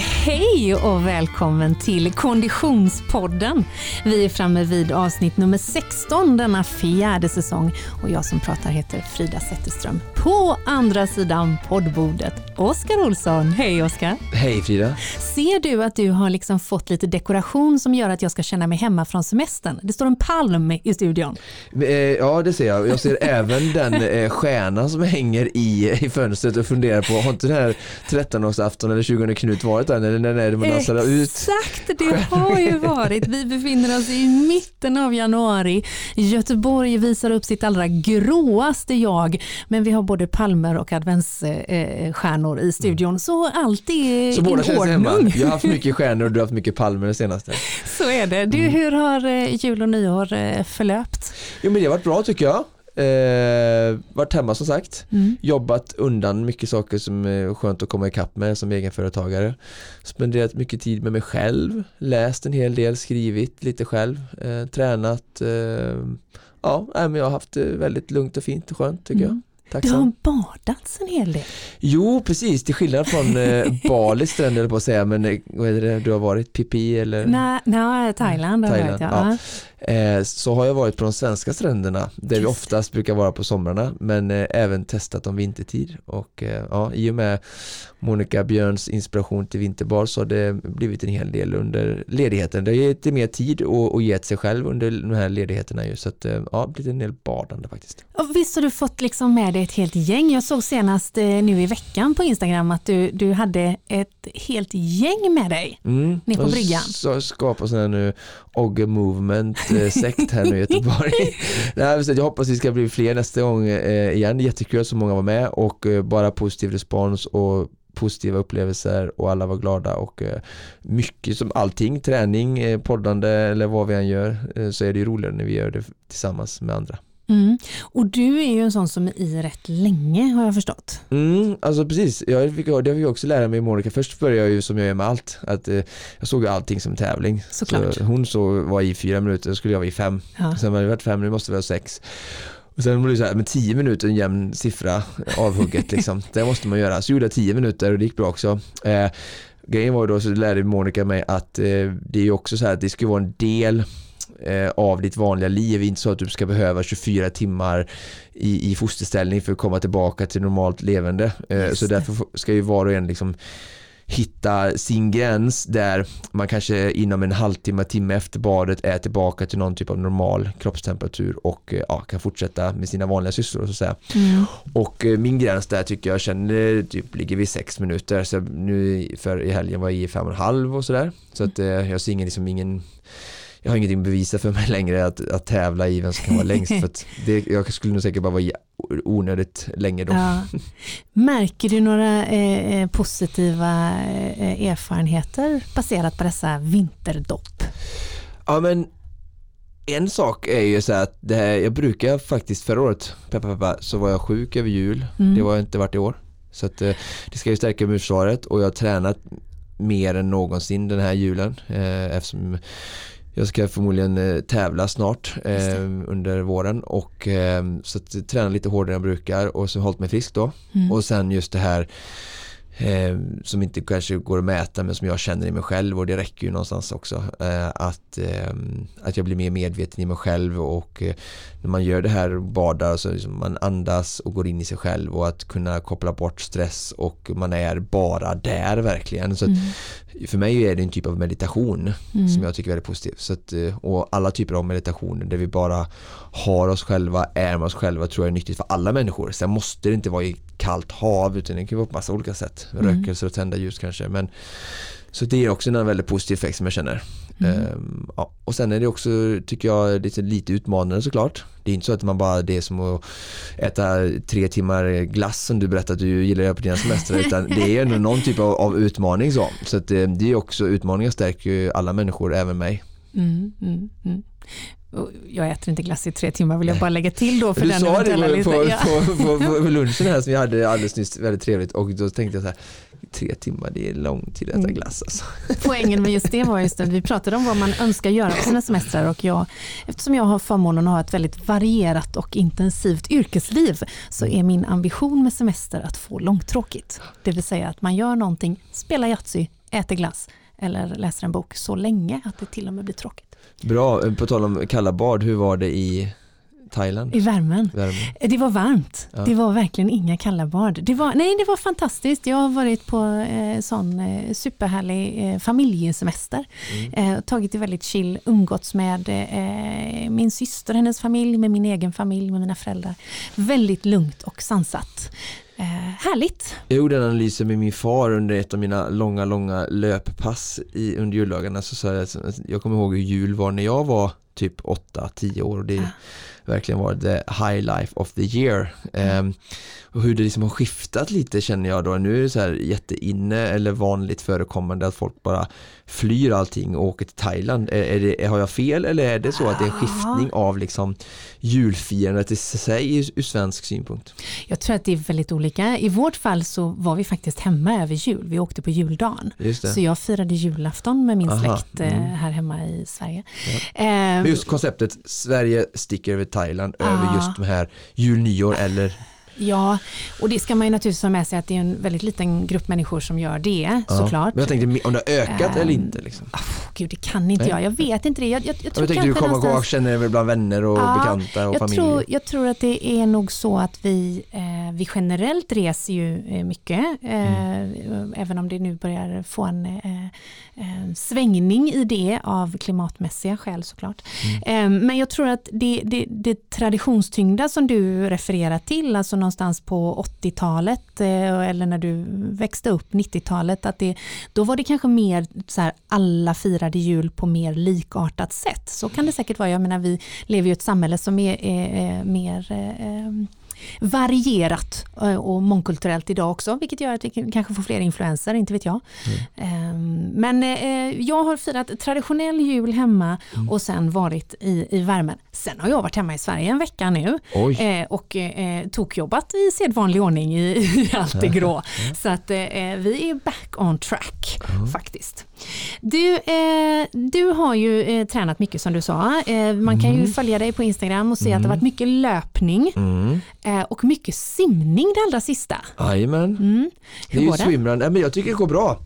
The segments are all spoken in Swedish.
hej och välkommen till Konditionspodden. Vi är framme vid avsnitt nummer 16 denna fjärde säsong och jag som pratar heter Frida Zetterström. På andra sidan poddbordet, Oskar Olsson. Hej Oskar! Hej Frida! Ser du att du har liksom fått lite dekoration som gör att jag ska känna mig hemma från semestern? Det står en palm i studion. Eh, ja det ser jag. Jag ser även den eh, stjärnan som hänger i, i fönstret och funderar på, har inte den här 13-årsafton eller 20 Knut varit där? Eller när är det man dansar ut? Exakt, det har ju varit. Vi befinner oss i mitten av januari. Göteborg visar upp sitt allra gråaste jag, men vi har både palmer och adventsstjärnor i studion, så allt är Så båda i hemma. ordning. Jag har haft mycket stjärnor och du har haft mycket palmer det senaste. Så är det. Du, Mm. hur har eh, jul och nyår eh, förlöpt? Jo men det har varit bra tycker jag. Eh, varit hemma som sagt. Mm. Jobbat undan mycket saker som är skönt att komma ikapp med som egenföretagare. Spenderat mycket tid med mig själv. Läst en hel del, skrivit lite själv. Eh, tränat. Eh, ja, men jag har haft det väldigt lugnt och fint och skönt tycker Mm. jag. Du har badats en hel del. Jo, precis. Till skillnad från eh, Balis stränder jag på att säga, men eh, vad är det du har varit? Pipi eller? Nej, nej Thailand har Thailand, varit, ja. Eh, så har jag varit på de svenska stränderna där vi Just oftast brukar vara på somrarna men eh, även testat om vintertid och eh, ja, i och med Monica Björns inspiration till vinterbad så har det blivit en hel del under ledigheten. Det har gett lite mer tid och, och gett sig själv under de här ledigheterna ju så att eh, ja, det blivit en del badande faktiskt. Och visst har du fått liksom med dig ett helt gäng. Jag såg senast eh, nu i veckan på Instagram att du, du hade ett helt gäng med dig. Mm. Ner på bryggan. Så skapa sån nu Ogge Movement eh, sekt här nu i Göteborg. Nej, så jag hoppas vi ska bli fler nästa gång eh, igen. Jättekul att så många var med och bara positiv respons och positiva upplevelser och alla var glada och mycket som allting, träning, poddande eller vad vi än gör så är det ju roligare när vi gör det tillsammans med andra. Mm. Och du är ju en sån som är i rätt länge har jag förstått. Mm, alltså precis, jag fick, det fick jag också lära mig i Monica. Först började jag ju som jag gör med allt, att eh, jag såg allting som tävling. Såklart. Så hon så var i fyra minuter, då skulle jag vara i fem. Ja. Sen var det varit fem, nu måste vi ha sex. Och sen blev det så här, men tio minuter en jämn siffra avhugget liksom. det måste man göra. Så gjorde jag tio minuter och det gick bra också. Eh, grejen var ju då så lärde Monica mig att eh, det är ju också så här att det ska vara en del eh, av ditt vanliga liv. Inte så att du ska behöva 24 timmar i, i fosterställning för att komma tillbaka till normalt levande. Eh, så därför ska ju var och en liksom hitta sin gräns där man kanske inom en halvtimme, timme efter badet är tillbaka till någon typ av normal kroppstemperatur och eh, ja, kan fortsätta med sina vanliga sysslor så att säga. Mm. Och eh, min gräns där tycker jag känner typ ligger vid sex minuter så nu för i helgen var jag i fem och en halv och sådär så att eh, jag ser ingen, liksom ingen jag har ingenting att bevisa för mig längre att, att tävla i vem som kan vara längst för att det, jag skulle nog säkert bara vara onödigt länge då. Ja. Märker du några eh, eh, positiva eh, erfarenheter baserat på dessa vinterdopp? Ja men en sak är ju så att det här, jag brukar faktiskt förra året, peppa, peppa, så var jag sjuk över jul. Mm. Det var jag inte varit i år. Så att eh, det ska ju stärka immunförsvaret och jag har tränat mer än någonsin den här julen eh, eftersom jag ska förmodligen eh, tävla snart eh, det. under våren och eh, så att träna lite hårdare än jag brukar och så hållit mig frisk då. Mm. Och sen just det här eh, som inte kanske går att mäta men som jag känner i mig själv och det räcker ju någonstans också. Eh, att, eh, att jag blir mer medveten i mig själv och eh, när man gör det här och badar så liksom man andas och går in i sig själv och att kunna koppla bort stress och man är bara där verkligen. Så Mm. för mig är det en typ av meditation Mm. som jag tycker är väldigt positiv. Så att, eh, och alla typer av meditationer där vi bara har oss själva, är med oss själva tror jag är nyttigt för alla människor. Sen måste det inte vara i kallt hav utan det kan vara på massa olika sätt. Mm. Rökelser och tända ljus kanske. Men, så det är också en väldigt positiv effekt som jag känner. Mm. Ehm, ja. Och sen är det också, tycker jag, lite, lite utmanande såklart. Det är inte så att man bara, det är som att äta tre timmar glass som du berättade att du gillar att göra på dina semestrar utan det är ändå någon typ av, av utmaning så. Så att det, det är också, utmaningar stärker ju alla människor, även mig. Mm, mm, mm. Jag äter inte glass i tre timmar vill jag bara lägga till då för Du den sa det på. Ja. på, på, på, lunchen här som vi hade alldeles nyss, väldigt trevligt och då tänkte jag så här, tre timmar det är lång tid att äta Mm. glass alltså. Poängen med just det var just att vi pratade om vad man önskar göra på sina semestrar och jag, eftersom jag har förmånen att ha ett väldigt varierat och intensivt yrkesliv så är min ambition med semester att få långtråkigt. Det vill säga att man gör någonting, spelar Yatzy äter glass eller läser en bok så länge att det till och med blir tråkigt. Bra, på tal om kalla bad, hur var det i Thailand? I värmen. Värmen. Det var varmt. Ja. Det var verkligen inga kalla bad. Det var, nej, det var fantastiskt. Jag har varit på eh, sån eh, superhärlig eh, familjesemester. Mm. Eh, tagit det väldigt chill, umgåtts med eh, min syster, hennes familj, med min egen familj, med mina föräldrar. Väldigt lugnt och sansat. Eh, härligt. Jag gjorde en analys med min far under ett av mina långa, långa löppass i, under juldagarna. Så sa jag, kommer ihåg hur jul var när jag var typ 8-10 år och det Ja. verkligen var the high life of the year. Ehm, och hur det liksom har skiftat lite känner jag då. Nu är det så här jätteinne eller vanligt förekommande att folk bara flyr allting och åker till Thailand. Är, är det, har jag fel eller är det så att det är en skiftning av liksom julfirandet i sig ur, ur svensk synpunkt? Jag tror att det är väldigt olika. I vårt fall så var vi faktiskt hemma över jul. Vi åkte på juldagen. Så jag firade julafton med min Aha, släkt eh, mm. här hemma i Sverige. Eh, Men just konceptet Sverige sticker över Thailand över Ah. just de här jul, nyår eller Ja, och det ska man ju naturligtvis ha med sig att det är en väldigt liten grupp människor som gör det Ja. såklart. Men jag tänkte om det har ökat eller Ehm, inte liksom. Oh, Gud, det kan inte Nej. jag. Jag vet inte det. Jag, jag, jag tror Jag tänkte du kommer någonstans- och känner väl bland vänner och Ja, bekanta och jag familj. tror, jag tror att det är nog så att vi, eh, vi generellt reser ju eh, mycket, eh, Mm. även om det nu börjar få en eh, eh, svängning i det av klimatmässiga skäl såklart. Mm. Eh, men jag tror att det, det, det traditionstyngda som du refererar till, alltså någonstans på 80-talet eh, eller när du växte upp 90-talet, att det, då var det kanske mer så här, alla firade jul på mer likartat sätt. Så kan det säkert vara. Jag menar, vi lever ju i ett samhälle som är, är, är mer eh, eh varierat eh, och mångkulturellt idag också, vilket gör att vi kan- kanske får fler influenser, inte vet jag. Eh, Men eh, jag har firat traditionell jul hemma och sen varit i, i värmen. Sen har jag varit hemma i Sverige en vecka nu Oj. eh, och tokjobbat i sedvanlig ordning i, i allt det grå. Så att vi är back on track faktiskt. Du, du har ju tränat mycket som du sa. Man kan ju följa dig på Instagram och se att det har varit mycket löpning Mm. Och mycket simning det allra sista. Jajamän. Mm. Det är Hur ju går det? swimrun. Nej, men jag tycker det går bra.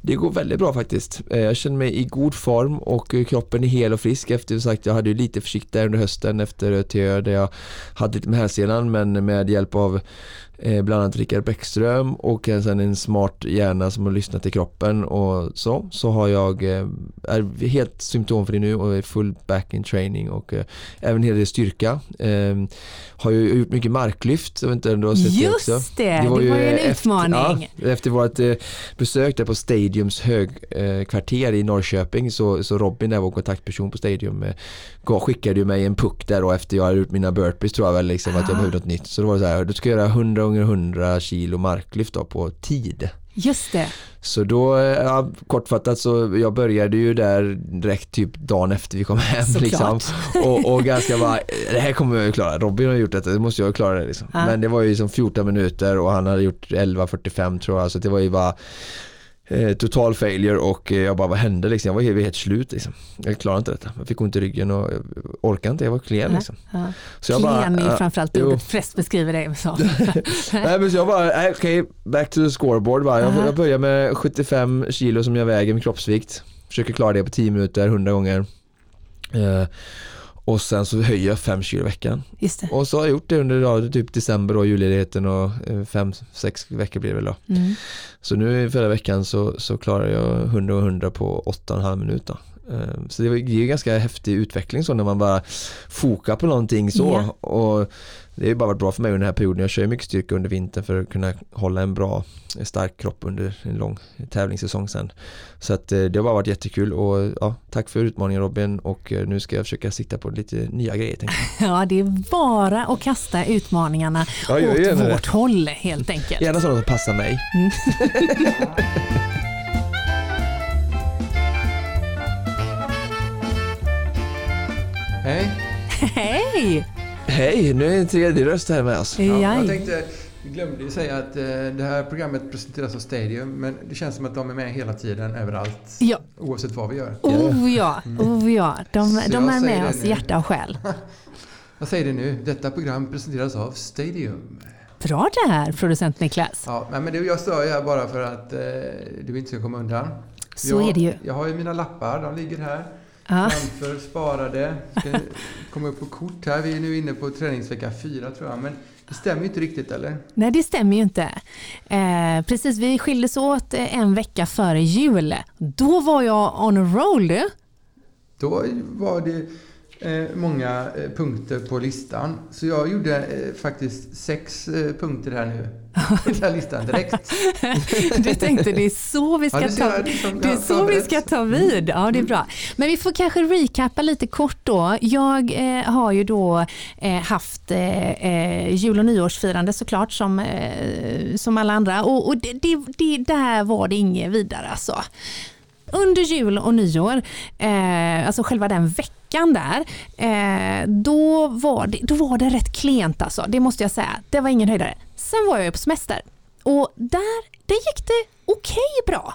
Det går väldigt bra faktiskt. Eh, Jag känner mig i god form och eh, kroppen är hel och frisk efter sagt jag hade ju lite försikt där under hösten efter ÖTÖ där jag hade lite med hälsenan men med hjälp av eh, bland annat Rickard Bäckström och sen en smart hjärna som har lyssnat till kroppen och så så har jag eh, är helt symptomfri nu och är full back in training och eh, även en hel del styrka. Eh, har ju gjort mycket marklyft, jag vet inte om du har sett det också. Just det, det var ju en efter, utmaning. Ja, efter vårt besök där på Stadiums högkvarter kvarter i Norrköping så, så Robin där var kontaktperson på Stadium skickade ju mig en puck där då efter jag hade gjort mina burpees tror jag väl liksom att jag Ah. behövde något nytt. Så då var det så här, du ska göra 100 gånger 100 kilo marklyft då på tid. Just det. Så då, ja, kortfattat så jag började ju där direkt typ dagen efter vi kom hem liksom. och, och ganska bara, det här kommer jag ju klara, Robin har gjort detta, det måste jag klara det liksom. Ja. Men det var ju som 14 minuter och han hade gjort 11.45 tror jag, så det var ju bara total failure och eh, jag bara vad hände liksom, jag var helt, helt slut liksom. Jag klarade inte detta, jag fick ont i ryggen och jag orkade inte, jag var klen liksom. Ja. Så jag bara, Klen är ja, framförallt ordet flest beskriver dig som. Nej men så jag bara, okej, back to the scoreboard bara. Jag, jag börjar med 75 kilo som jag väger med kroppsvikt. Försöker klara det på 10 minuter, 100 gånger. Eh, och sen så höjer jag 5 kilo i veckan. Och så har jag gjort det under ja, typ december och julledigheten och 5-6 veckor blir det väl då. Mm. Så nu förra veckan så, så klarar jag 100 och 100 på 8,5 minuter. Eh, Så det är ju ganska häftig utveckling så när man bara fokar på någonting så. Och det har ju bara varit bra för mig under den här perioden. Jag kör mycket styrka under vintern för att kunna hålla en bra stark kropp under en lång tävlingssäsong sen. Så att eh, det har bara varit jättekul och ja, tack för utmaningen Robin och eh, nu ska jag försöka sikta på lite nya grejer. Ja, det är bara att kasta utmaningarna Ja, åt det. vårt håll helt enkelt. Gärna sådana som passar mig. Hej. Hej! Hej, nu är en tredje röst här med oss. Ja, jag tänkte, vi glömde ju säga att eh, det här programmet presenteras av Stadium, men det känns som att de är med hela tiden, överallt, Ja. oavsett vad vi gör. Oh ja, oh ja. De, Så de jag är säger med det oss i nu. hjärta och själ. Jag säger det nu, detta program presenteras av Stadium. Bra där, producent Niklas. Ja, men det, jag stör ju här bara för att eh, du inte ska komma undan. Så jag, är det ju. Jag har ju mina lappar, de ligger här. Ja. Framför, sparade. Ska komma upp på kort här. Vi är nu inne på träningsvecka fyra tror jag. Men det stämmer ju inte riktigt eller? Nej, det stämmer ju inte. Eh, precis, vi skildes åt eh, en vecka före jul. Då var jag on a roll du. Då var det många eh, punkter på listan. Så jag gjorde eh, faktiskt sex eh, punkter här nu. På den här listan direkt. Du tänkte det är så vi ska, Ja, det ta, liksom det är så vi ska ta vid. Ja, det är bra. Men vi får kanske recappa lite kort då. Jag eh, har ju då eh, haft eh, eh, jul och nyårsfirande såklart som, eh, som alla andra och, och det, det, det, där var det inget vidare alltså. Under jul och nyår, eh, alltså själva den veckan där, eh, då, var det, då var det rätt klent alltså. Det måste jag säga. Det var ingen höjdare. Sen var jag på semester och där, där gick det okej bra.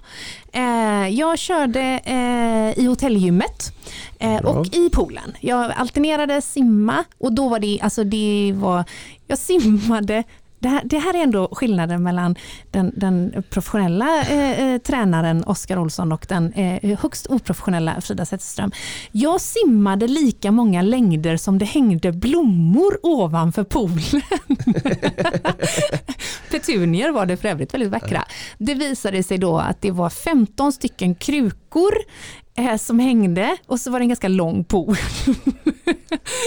Eh, jag körde eh, i hotellgymmet eh, och i poolen. Jag alternerade simma och då var det, alltså det var, jag simmade det här, det här är ändå skillnaden mellan den, den professionella eh, eh, tränaren Oskar Olsson och den eh, högst oprofessionella Frida Zetterström. Jag simmade lika många längder som det hängde blommor ovanför poolen. Petunier var det för övrigt väldigt vackra. Det visade sig då att det var 15 stycken krukor eh, som hängde och så var det en ganska lång pool.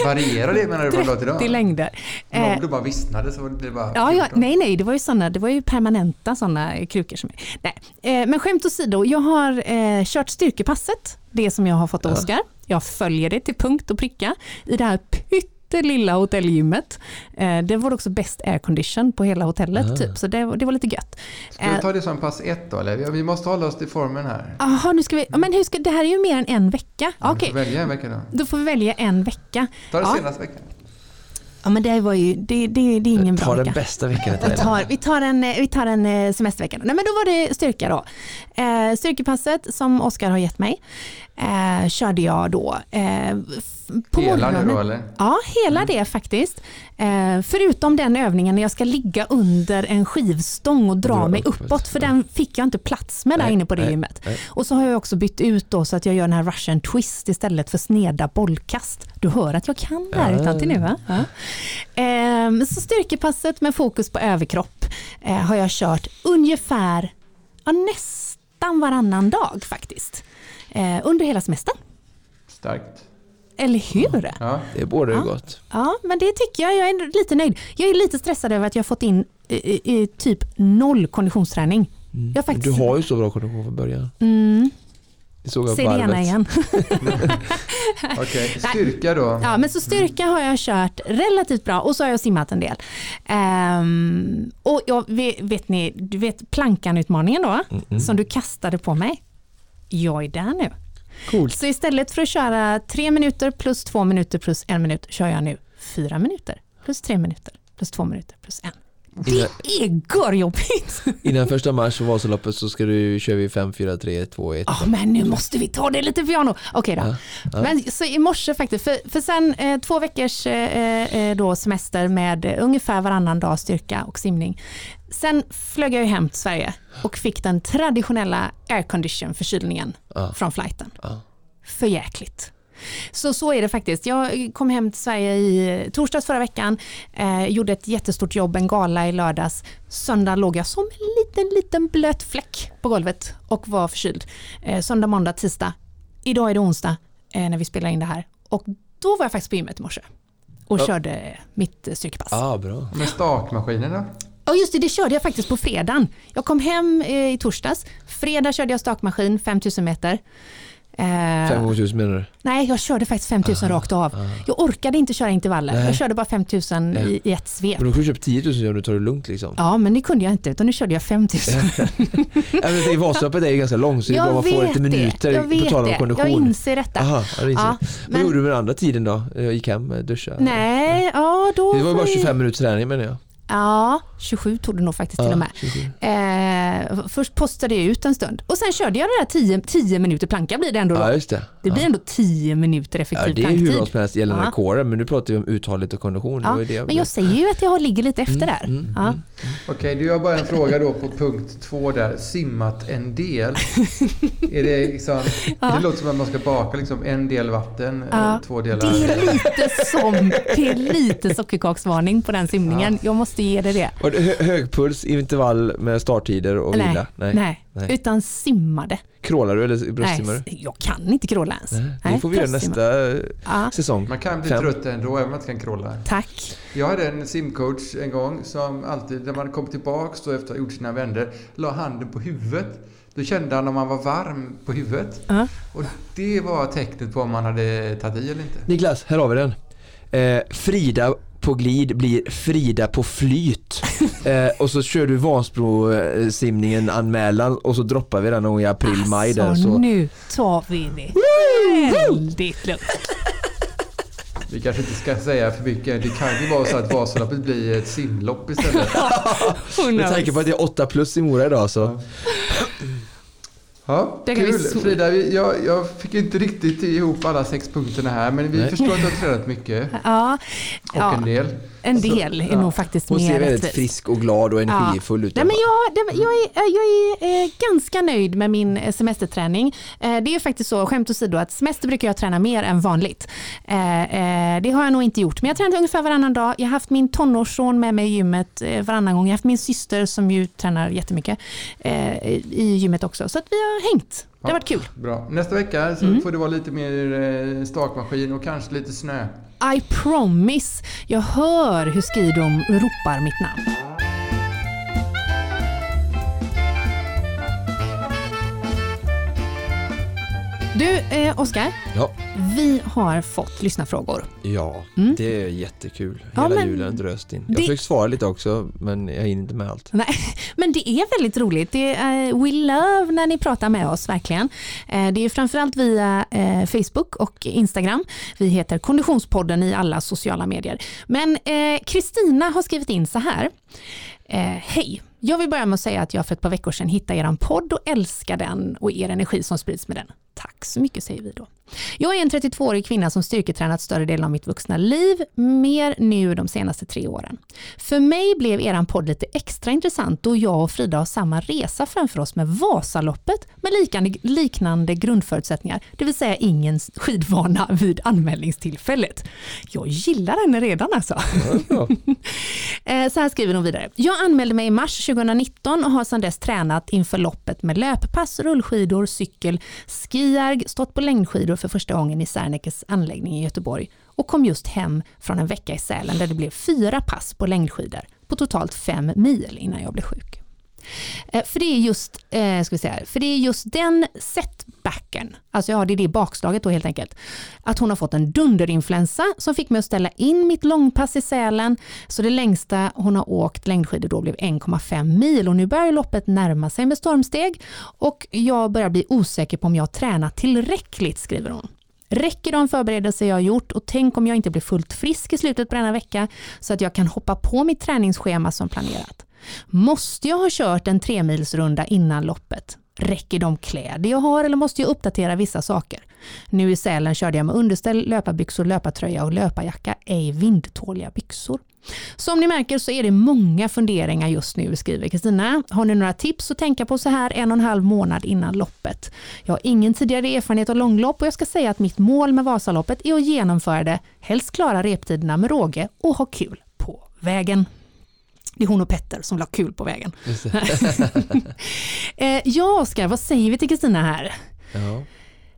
Varierar det menar du från dag till 30 dag? längder. Någon Eh, då bara vissnade så var det bara Ja, ja, 14. nej, nej, det var ju såna, det var ju permanenta sådana krukor. Som, nej. Eh, men skämt åsido, jag har eh, kört styrkepasset, det som jag har fått av. Oskar. Jag följer det till punkt och pricka i det här pyttelilla hotellgymmet. Eh, det var också best aircondition på hela hotellet, Ah. typ, så det, det var lite gött. Ska vi ta det som pass ett då eller? Vi måste hålla oss till formen här. Jaha, nu ska vi, men hur ska, det här är ju mer än en vecka. Ja, vi får välja en vecka då. då får vi välja en vecka. Ta det Ja. senaste veckan. Ja, men det var ju, det, det, det är ingen bra Ta vecka. den bästa veckan Vi tar, vi tar en, vi tar en eh, semestervecka. Nej, men då var det styrka då. Eh, styrkepasset som Oskar har gett mig eh, körde jag då eh, på Hela morgonen. då eller? Ja, hela det faktiskt. Eh, förutom den övningen när jag ska ligga under en skivstång och dra mig uppåt. uppåt, för den fick jag inte plats med där Nej, inne på det nej, gymmet. nej. Och så har jag också bytt ut då så att jag gör den här russian twist istället för sneda bollkast. Du hör att jag kan det här Ja. utantill nu va? Ja. Ehm, så styrkepasset med fokus på överkropp eh, har jag kört ungefär ja, nästan varannan dag faktiskt. Eh, under hela semestern. Starkt. Eller hur? Ja. Det borde Ja. ju gott. Ja, men det tycker jag. Jag är lite nöjd. Jag är lite stressad över att jag har fått in eh, eh, typ noll konditionsträning. Jag har Men faktiskt... Du har ju så bra kondition från början. Mm, såg jag på det gärna igen. Okej, styrka då. Ja, men så styrka har jag kört relativt bra och så har jag simmat en del. Ehm, och jag, vet, vet ni, du vet plankanutmaningen då, Mm. som du kastade på mig. Jag är där nu. Coolt. Så istället för att köra tre minuter plus två minuter plus en minut kör jag nu fyra minuter plus tre minuter plus två minuter plus en. Det Innan, är görjobbigt. innan första mars och Vasaloppet så ska du, kör vi 5, 4, 3, 2, 1. Ja, men nu måste vi ta det lite piano. Okej då. Ja, ja. Men så i morse faktiskt, för, för sen eh, två veckors eh, eh, då semester med eh, ungefär varannan dag styrka och simning. Sen flög jag hem till Sverige och fick den traditionella aircondition förkylningen Ja. från flighten. Ja. För jäkligt. Så så är det faktiskt. Jag kom hem till Sverige i torsdags förra veckan, eh, gjorde ett jättestort jobb, en gala i lördags. Söndag låg jag som en liten, liten blöt fläck på golvet och var förkyld. Eh, söndag, måndag, tisdag. Idag är det onsdag eh, när vi spelar in det här. Och då var jag faktiskt på gymmet i morse och Ja. körde mitt eh, styrkepass. Ja. Ah, bra. Med stakmaskinen då? just det, det körde jag faktiskt på fredagen. Jag kom hem eh, i torsdags. Fredag körde jag stakmaskin, 5000 meter. Eh, 5 gånger 1000 menar du? Nej, jag körde faktiskt 5000 rakt av. Jag orkade inte köra intervaller. Nej. Jag körde bara 5000 i, i ett svep. Men då kunde du köpa 10 000 så du tar det lugnt liksom. Ja, men det kunde jag inte, utan nu körde jag 5000. Ja, men det- Vasaloppet är ju ganska långt så det är bra Jag man får lite minuter jag på tal om det. kondition. Jag inser detta. Aha, ja, det inser Ja, jag. Vad men- gjorde du med den andra tiden då? Jag gick hem, duschade? Nej, ja då Det var ju bara får vi- 25 minuters träning menar jag. Ja, 27 tog det nog faktiskt till och med. 27. Eh, först postade jag ut en stund och sen körde jag det där 10, 10 minuter planka blir det ändå. Då. Ja, just det. Det blir ja. ändå 10 minuter Ja, effektiv det är hur bra planktid. som helst gällande Ja. kåren, men nu pratar vi om uthållighet och kondition. Det Ja, ju det men jag säger ju att jag ligger lite efter Mm, där. mm, Ja. Okej, du har bara en fråga då på punkt två där. Simmat en del. är det liksom, Det låter som att man ska baka liksom en del vatten, eh, Ja, två Det delar... är lite som, det är lite sockerkaksvarning på den simningen. Jag måste ge dig det. Var det hö- hög puls, intervall med starttider och Nej, vila? nej, Nej. utan simmade. Krålar du eller bröstsimmar du? Nej, jag kan inte kråla ens. Nej, det får vi göra nästa Ja, säsong. Man kan bli Fem. trött ändå, även om man inte kan kråla. tack. Jag hade en simcoach en gång som alltid, när man kom tillbaks då efter att ha gjort sina vändor, la handen på huvudet. Då kände han om man var varm på huvudet. Ja. Och det var tecknet på om man hade tagit i eller inte. Niklas, här har vi den. Eh, Frida på glid blir Frida på flyt. Eh, och så kör du Vansbro-simningen anmälan och så droppar vi den i april, maj där. Alltså Så. nu tar vi det väldigt lugnt. Vi kanske inte ska säga för mycket. Det kan ju vara så att Vasaloppet blir ett simlopp istället. Med tanke på att det är 8 plus i Mora idag så. Ja, Det vi kul. så- Frida, vi- jag, jag fick inte riktigt ihop alla sex punkterna här, men vi Nej. förstår att du har tränat mycket. Ja, Och ja en del. En del är ja. nog faktiskt Hon ser mer väldigt rättvist. frisk och glad och energifull ut. Nej, men jag, det, jag är, jag är eh, ganska nöjd med min eh, semesterträning. Eh, det är faktiskt så, skämt åsido, att semester brukar jag träna mer än vanligt. Det har jag nog inte gjort, men jag tränar ungefär varannan dag. Jag har haft min tonårsson med mig i gymmet varannan gång. Jag har haft min syster som ju tränar jättemycket i gymmet också. Så att vi har hängt. Det har varit kul. Bra. Nästa vecka så Mm. får det vara lite mer stakmaskin och kanske lite snö. I promise. Jag hör hur skidom ropar mitt namn. Du, eh, Oskar. Ja, Vi har fått lyssnarfrågor. ja Mm. det är jättekul. Ja, Hela men julen dröst in. Jag det- försöker svara lite också men jag hinner inte med allt. Nej, men det är väldigt roligt. Det är, we love när ni pratar med oss, verkligen. Eh, Det är framförallt via eh, Facebook och Instagram. Vi heter Konditionspodden i alla sociala medier. Men eh, Kristina har skrivit in så här. Eh, Hej, jag vill börja med att säga att jag för ett par veckor sedan hittade er podd och älskar den och er energi som sprids med den. Tack så mycket säger vi då. Jag är en 32-årig kvinna som styrketränat större delen av mitt vuxna liv, mer nu de senaste tre åren. För mig blev eran podd lite extra intressant då jag och Frida har samma resa framför oss med Vasaloppet med liknande, liknande grundförutsättningar, det vill säga ingen skidvana vid anmälningstillfället. Jag gillar henne redan alltså. Ja. Eh, Så här skriver hon vidare. Jag anmälde mig i mars 2019 och har sedan dess tränat inför loppet med löppass, rullskidor, cykel, skierg, stått på längdskidor för första gången i Sernekes anläggning i Göteborg och kom just hem från en vecka i Sälen där det blev fyra pass på längdskidor på totalt fem mil innan jag blev sjuk. Eh, för det är just, eh, ska vi säga, för det är just den backen, alltså ja, det är det bakslaget då helt enkelt, att hon har fått en dunderinfluensa som fick mig att ställa in mitt långpass i Sälen, så det längsta hon har åkt längdskidor då blev 1,5 mil och nu börjar loppet närma sig med stormsteg och jag börjar bli osäker på om jag har tränat tillräckligt, skriver hon. Räcker de förberedelser jag har gjort och tänk om jag inte blir fullt frisk i slutet på denna vecka så att jag kan hoppa på mitt träningsschema som planerat. Måste jag ha kört en tremilsrunda innan loppet? Räcker de kläder jag har eller måste jag uppdatera vissa saker? Nu i Sälen körde jag med underställ, löparbyxor, löpartröja och löparjacka, ej vindtåliga byxor. Som ni märker så är det många funderingar just nu, skriver Kristina. Har ni några tips att tänka på så här en och en halv månad innan loppet? Jag har ingen tidigare erfarenhet av långlopp och jag ska säga att mitt mål med Vasaloppet är att genomföra det, helst klara reptiderna med råge och ha kul på vägen. Det är hon och Petter som ha kul på vägen. Eh, ja, Oskar, vad säger vi till Kristina här? Ja.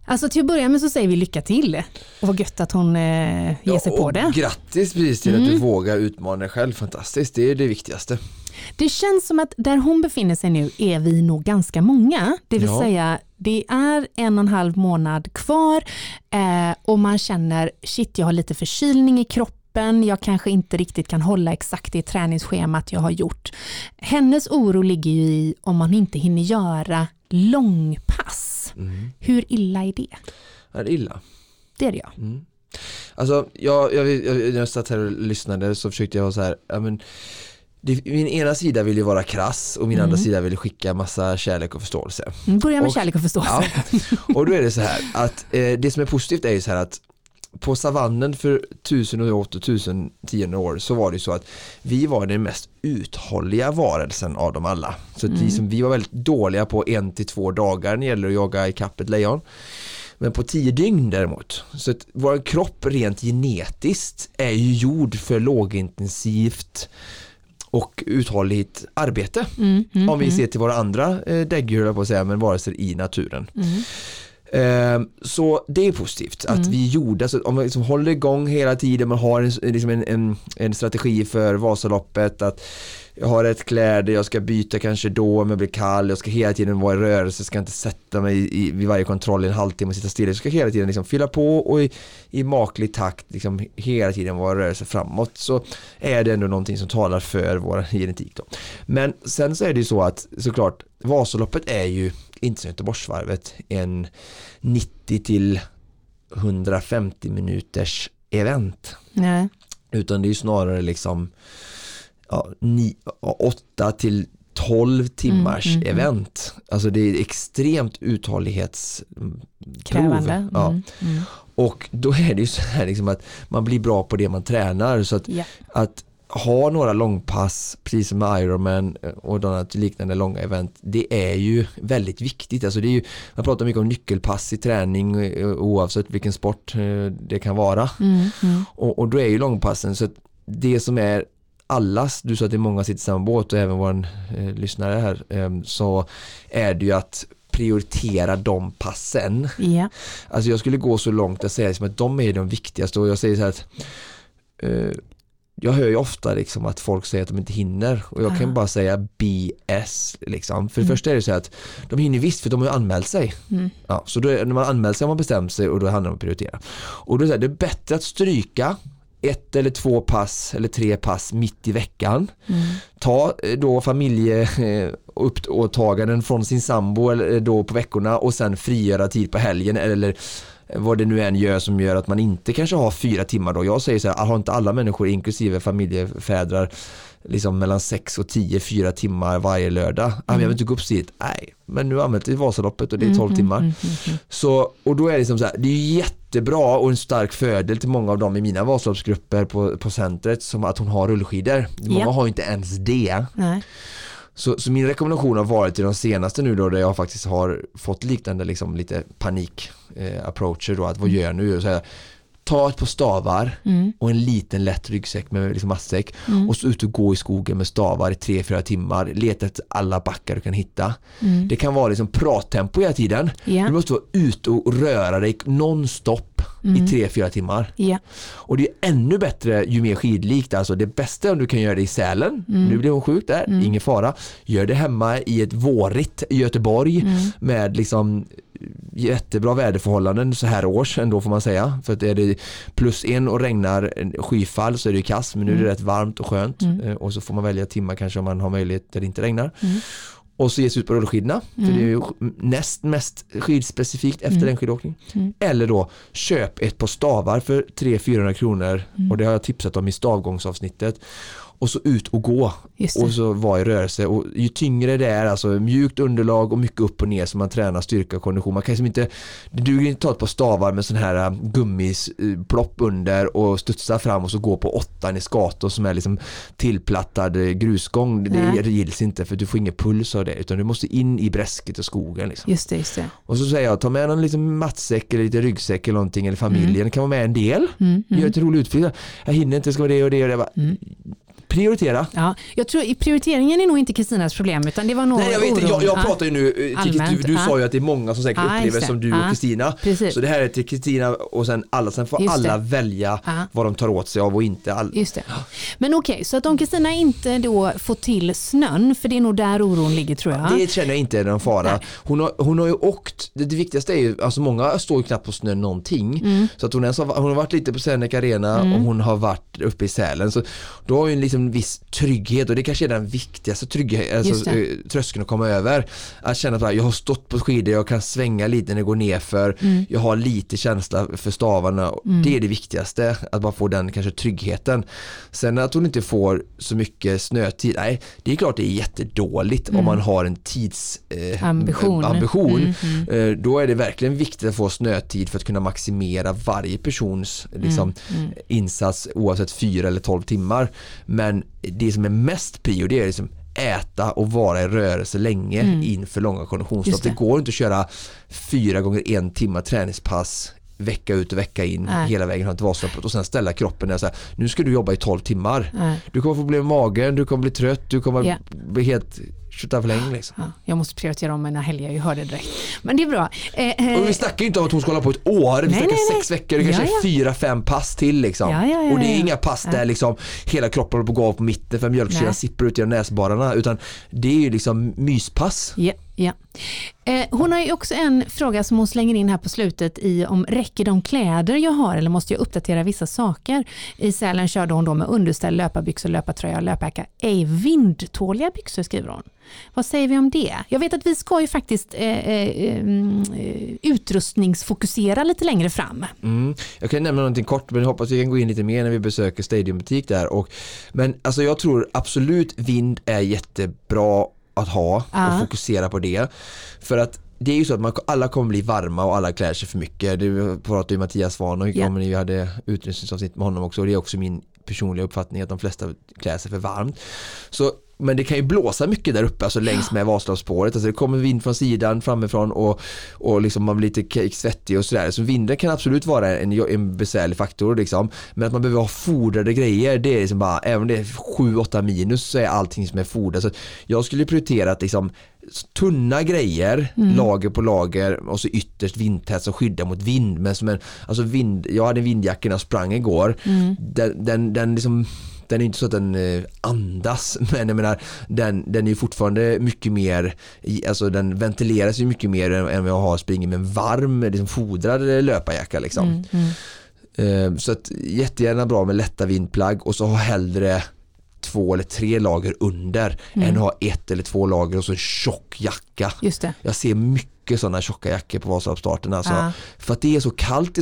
Alltså till att börja med så säger vi lycka till och vad gött att hon eh, ger sig Ja, på och det. Grattis precis till att du vågar utmana dig själv, fantastiskt. Det är det viktigaste. Det känns som att där hon befinner sig nu är vi nog ganska många. Det vill Ja. säga det är en och en halv månad kvar eh, och man känner shit jag har lite förkylning i kroppen, jag kanske inte riktigt kan hålla exakt det träningsschemat jag har gjort. Hennes oro ligger ju i om man inte hinner göra långpass. Mm. Hur illa är det? Ja, det är illa. Det är det ja. Mm. Alltså, jag, jag, jag, jag satt här och lyssnade så försökte jag vara så här, ja, men, det, min ena sida vill ju vara krass och min andra sida vill skicka massa kärlek och förståelse. Mm, Börja med Och- kärlek och förståelse. Ja. Och då är det så här att eh, det som är positivt är ju så här att på savannen för tusen och åter tusen tionde år så var det så att vi var den mest uthålliga varelsen av dem alla. Så att vi, som, vi var väldigt dåliga på en till två dagar när det gäller att jaga ikapp ett lejon. Men på tio dygn däremot, så att vår kropp rent genetiskt är ju gjord för lågintensivt och uthålligt arbete. Mm, mm, Om vi mm, ser till våra andra eh, däggdjur, på att säga, men varelser i naturen. mm. Eh, så det är positivt att vi gjorde, så om vi liksom håller igång hela tiden, man har en, liksom en, en, en strategi för Vasaloppet, att jag har rätt kläder, jag ska byta kanske då om jag blir kall, jag ska hela tiden vara i rörelse, ska inte sätta mig i, vid varje kontroll i en halvtimme och sitta still, jag ska hela tiden liksom fylla på och i, i maklig takt liksom hela tiden vara i rörelse framåt. Så är det ändå någonting som talar för vår genetik då. Men sen så är det ju så att såklart Vasaloppet är ju inte som Göteborgsvarvet en 90 till 150 minuters event Nej. utan det är snarare liksom ja, 8 till 12 timmars Mm, mm, mm. event. Alltså det är extremt uthållighetsprov. Krävande. Ja. Mm, mm. Och då är det ju så här liksom att man blir bra på det man tränar. Så att, Ja. att ha några långpass, precis som med Ironman och något liknande långa event, det är ju väldigt viktigt. Alltså det är ju, man pratar mycket om nyckelpass i träning eh, oavsett vilken sport eh, det kan vara. Mm, mm. Och, och då är ju långpassen så det som är allas, du sa att det är många som sitter i samma båt och även vår eh, lyssnare här, eh, så är det ju att prioritera de passen. Ja. Alltså jag skulle gå så långt att säga liksom att de är de viktigaste och jag säger så här att eh, jag hör ju ofta liksom att folk säger att de inte hinner och jag kan Ja. bara säga BS liksom. För det Mm. första är det så att de hinner visst för de har ju anmält sig. Mm. Ja, så då, är- när man anmält sig har man bestämt sig och då handlar det om att prioritera. Och då är det, här, det är bättre att stryka ett eller två pass eller tre pass mitt i veckan. Mm. Ta eh, då familjeåtaganden från sin sambo eller eh, då på veckorna och sen frigöra tid på helgen eller eh, vad det nu än gör som gör att man inte kanske har fyra timmar då. Jag säger så här, har inte alla människor inklusive familjefädrar liksom mellan 6 och 10, fyra timmar varje lördag. Men jag vill inte gå upp så tidigt. Nej, men nu har jag använt Vasaloppet och det är 12 timmar. Mm, mm, mm. Så, och då är det liksom så här, det är jättebra och en stark fördel till många av dem i mina Vasaloppsgrupper på, på centret som att hon har rullskidor. Många Ja. har inte ens det. Nej. Så, så min rekommendation har varit till de senaste nu då där jag faktiskt har fått liknande liksom lite panik eh, approacher då att vad gör jag nu? Så här, ta ett par stavar Mm. och en liten lätt ryggsäck med liksom matsäck Mm. och så ut och gå i skogen med stavar i 3-4 timmar, leta efter alla backar du kan hitta. Mm. Det kan vara liksom prattempo hela tiden. Ja. Du måste vara ute och röra dig nonstop i Mm. 3-4 timmar. Ja. Och det är ännu bättre ju mer skidlikt. Alltså det bästa är om du kan göra det i Sälen. Mm. Nu blev hon sjuk där, Mm. ingen fara. Gör det hemma i ett vårigt Göteborg Mm. med liksom jättebra väderförhållanden så här års ändå får man säga. För att är det plus en och regnar skyfall så är det ju kass men nu är det Mm. rätt varmt och skönt. Mm. Eh, Och så får man välja timmar kanske om man har möjlighet där det inte regnar. Mm. Och så ge sig ut på rullskidorna. För Mm. det är ju näst mest skidspecifikt efter Mm. en skidåkning. Mm. Eller då köp ett par stavar för 300-400 kronor Mm. och det har jag tipsat om i stavgångsavsnittet. Och så ut och gå och så vara i rörelse och ju tyngre det är, alltså mjukt underlag och mycket upp och ner så man tränar styrka och kondition. Man kan liksom inte, det duger inte att ta ett par stavar med sån här äh, gummisplopp under och studsa fram och så gå på åttan i skator som är liksom tillplattad eh, grusgång. Det Nej. det gills inte för du får ingen puls av det utan du måste in i bräsket och skogen. Liksom. Just det, just det. Och så säger jag, ta med någon liksom matsäck eller lite ryggsäck eller någonting eller familjen, det kan vara med en del. Mm. Gör Mm. ett roligt utflykt. Jag hinner inte, ska vara det och det och det. Bara, Mm. Prioritera. Ja, jag tror prioriteringen är nog inte Kristinas problem utan det var nog Nej jag vet inte, oron. jag, jag Ja, pratar ju nu, eh, Allmänt, du, du ja. sa ju att det är många som säkert Ja, upplever som du och Kristina. Så det här är till Kristina och sen alla, sen får Just alla det. välja Ja. vad de tar åt sig av och inte. All... Just det. Men okej, så att om Kristina inte då får till snön, för det är nog där oron ligger tror jag. Det känner jag inte är någon fara. Hon har, hon har ju åkt, det, det viktigaste är ju, alltså många står ju knappt på snö någonting. Mm. Så att hon, ens har, hon har varit lite på Seneca Arena och hon har varit uppe i Sälen. Så då har hon liksom en viss trygghet och det kanske är den viktigaste tryggheten, Just alltså, eh, tröskeln att komma över. Att känna att jag har stått på skidor, jag kan svänga lite när det går ner för Mm. jag har lite känsla för stavarna. Det är det viktigaste, att bara få den kanske tryggheten. Sen att hon inte får så mycket snötid, nej det är klart det är jättedåligt om man har en tids eh, Ambition. ambition. Mm, Eh, Då är det verkligen viktigt att få snötid för att kunna maximera varje persons liksom, Mm, insats oavsett 4 eller 12 timmar. Men det som är mest prio det är liksom äta och vara i rörelse länge inför långa konditionslopp. det. Det. går inte att köra fyra gånger en timme träningspass vecka ut och vecka in Nej. hela vägen fram till Vasaloppet och sen ställa kroppen där och säga nu ska du jobba i 12 timmar. Nej. Du kommer få problem med magen, du kommer bli trött, du kommer Ja. bli helt tjotafläng liksom. Ja, jag måste prioritera om mina helger, jag hörde direkt. Men det är bra. Eh, eh, Och vi snackar ju inte om att hon ska hålla på ett år, vi Nej, snackar nej, nej. sex veckor, det kanske Ja, ja. är fyra, fem pass till liksom. Ja, ja, och det är inga pass där liksom hela kroppen håller på att gå av på mitten för mjölksyran sipprar ut genom näsborrarna utan det är ju liksom myspass. Ja, ja. Eh, hon har ju också en fråga som hon slänger in här på slutet i om räcker de kläder jag har eller måste jag uppdatera vissa saker? I Sälen körde hon då med underställ, löparbyxor, löpartröja och löpjacka. Ej vindtåliga byxor skriver hon. Vad säger vi om det? Jag vet att vi ska ju faktiskt eh, eh, mm, eh, utrustningsfokusera lite längre fram. Mm. Jag kan nämna någonting kort men jag hoppas vi kan gå in lite mer när vi besöker Stadiumbutik där. Och, men alltså jag tror absolut vind är jättebra att ha Ja. och fokusera på det. För att det är ju så att man, alla kommer bli varma och alla klär sig för mycket. Det pratade ju Mattias Ja. om när vi hade utrustningsavsnitt med honom också och det är också min personliga uppfattning att de flesta klär sig för varmt. Så men det kan ju blåsa mycket där uppe, alltså längs med Vasaloppsspåret. Alltså det kommer vind från sidan, framifrån och, och liksom man blir lite svettig och sådär. Så vinden kan absolut vara en, en besvärlig faktor liksom. Men att man behöver ha fodrade grejer, det är liksom bara, även om det är 7-8 minus så är allting som är fodrat. Så jag skulle prioritera att liksom tunna grejer, lager på lager och så ytterst vindtätt som skyddar mot vind. Men som en, alltså vind, jag hade en vindjacka när jag sprang igår. Den, den, den liksom den är inte så att den eh, andas men jag menar den, den är fortfarande mycket mer alltså den ventileras ju mycket mer än, vad jag har springer med en varm liksom fodrad eh, löparjacka liksom. Eh, så att jättegärna bra med lätta vindplagg och så ha hellre två eller tre lager under än att ha ett eller två lager och så en tjock jacka. Just det. Jag ser mycket sådana tjocka jackor på Vasaloppsstarten alltså. Ja. För att det är så kallt.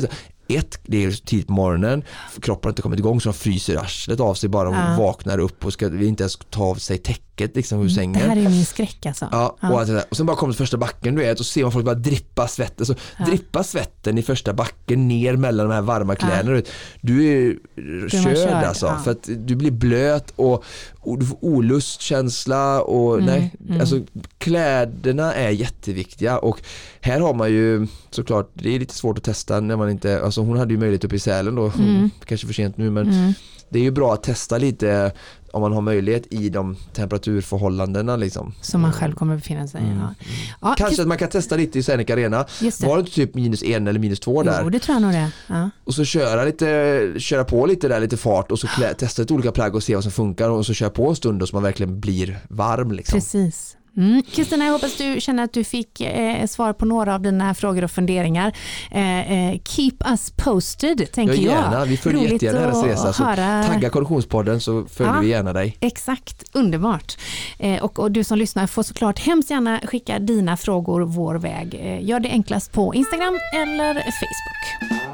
Det Ett, det är tidigt på morgonen, kroppen har inte kommit igång så de fryser arslet av sig bara Ja. vaknar upp och ska inte ens ta av sig täcket liksom ur Det sängen. här är min skräck alltså. Ja, Ja. och, allt det där. och sen bara kommer första backen du vet och ser man folk bara drippa svetten. Så drippa svetten i första backen ner mellan de här varma kläderna. du vet. Du är man körd körd, alltså. ja. För att du blir blöt och, och du får olustkänsla och Mm, nej. Alltså kläderna är jätteviktiga och här har man ju såklart, det är lite svårt att testa när man inte, alltså hon hade ju möjlighet uppe i Sälen då, Mm. kanske för sent nu men det är ju bra att testa lite om man har möjlighet i de temperaturförhållandena liksom. Som man själv kommer befinna sig i. Ja. Ja, Kanske att man kan testa lite i Seneca Arena. Det. Var det inte typ minus en eller minus två där? Jo, det tror jag nog det. Ja. Och så köra, lite, köra på lite där, lite fart och så klä, testa lite olika plagg och se vad som funkar och så köra på en stund och så man verkligen blir varm liksom. Precis. Mm. Kristina, jag hoppas du känner att du fick eh, svar på några av dina frågor och funderingar. Eh, eh, keep us posted, tänker Ja, jag. gärna. Vi följer Roligt jättegärna att resa. Så höra- tagga Konditionspodden så följer Ja. vi gärna dig. Exakt, underbart. Eh, och, och du som lyssnar får såklart hemskt gärna skicka dina frågor vår väg. Eh, gör det enklast på Instagram eller Facebook.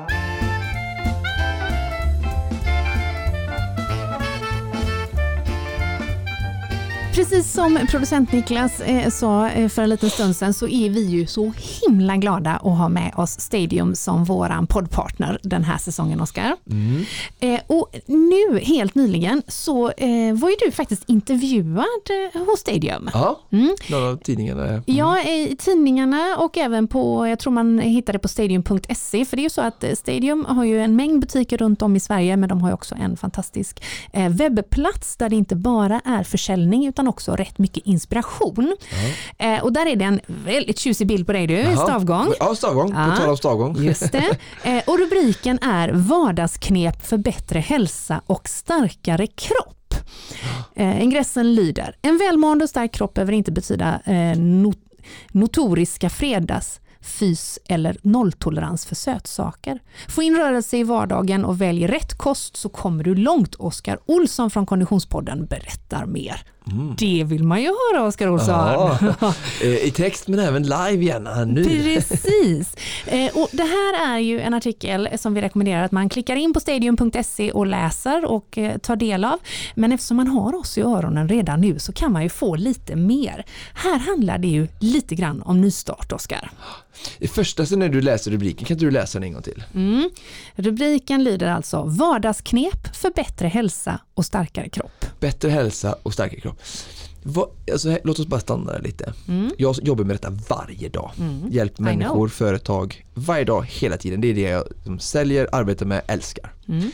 Precis som producent Niklas eh, sa eh, för en liten stund sedan så är vi ju så himla glada att ha med oss Stadium som våran poddpartner den här säsongen, Oskar. Eh, och nu, helt nyligen, så var ju du faktiskt intervjuad hos Stadium. Ja, Mm. några av tidningarna. är- Ja, i tidningarna och även på, jag tror man hittar det på stadium.se, för det är ju så att Stadium har ju en mängd butiker runt om i Sverige, men de har ju också en fantastisk webbplats där det inte bara är försäljning utan också rätt mycket inspiration. Eh, och där är det en väldigt tjusig bild på dig du, Jaha. stavgång. Ja, stavgång. Ja. På tal om stavgång. Just det. Eh, och rubriken är Vardagsknep för bättre hälsa och starkare kropp. Eh, ingressen lyder, en välmående och stark kropp behöver inte betyda eh, not notoriska fredags fys eller nolltolerans för sötsaker. Få in rörelse i vardagen och välj rätt kost så kommer du långt. Oskar Olsson från Konditionspodden berättar mer. Mm. Det vill man ju höra Oskar Olsson. Ja, eh, I text men även live gärna nu. Precis. Eh, och det här är ju en artikel som vi rekommenderar att man klickar in på stadium.se och läser och eh, tar del av. Men eftersom man har oss i öronen redan nu så kan man ju få lite mer. Här handlar det ju lite grann om nystart, Oskar. Det första sen när du läser rubriken, kan du läsa den en gång till? Mm. Rubriken lyder alltså Vardagsknep för bättre hälsa och starkare kropp. Bättre hälsa och starkare kropp. Vad, alltså, låt oss bara stanna där lite. Mm. Jag jobbar med detta varje dag. Mm. Hjälper människor, företag, varje dag, hela tiden. Det är det jag som säljer, arbetar med, älskar. Mm.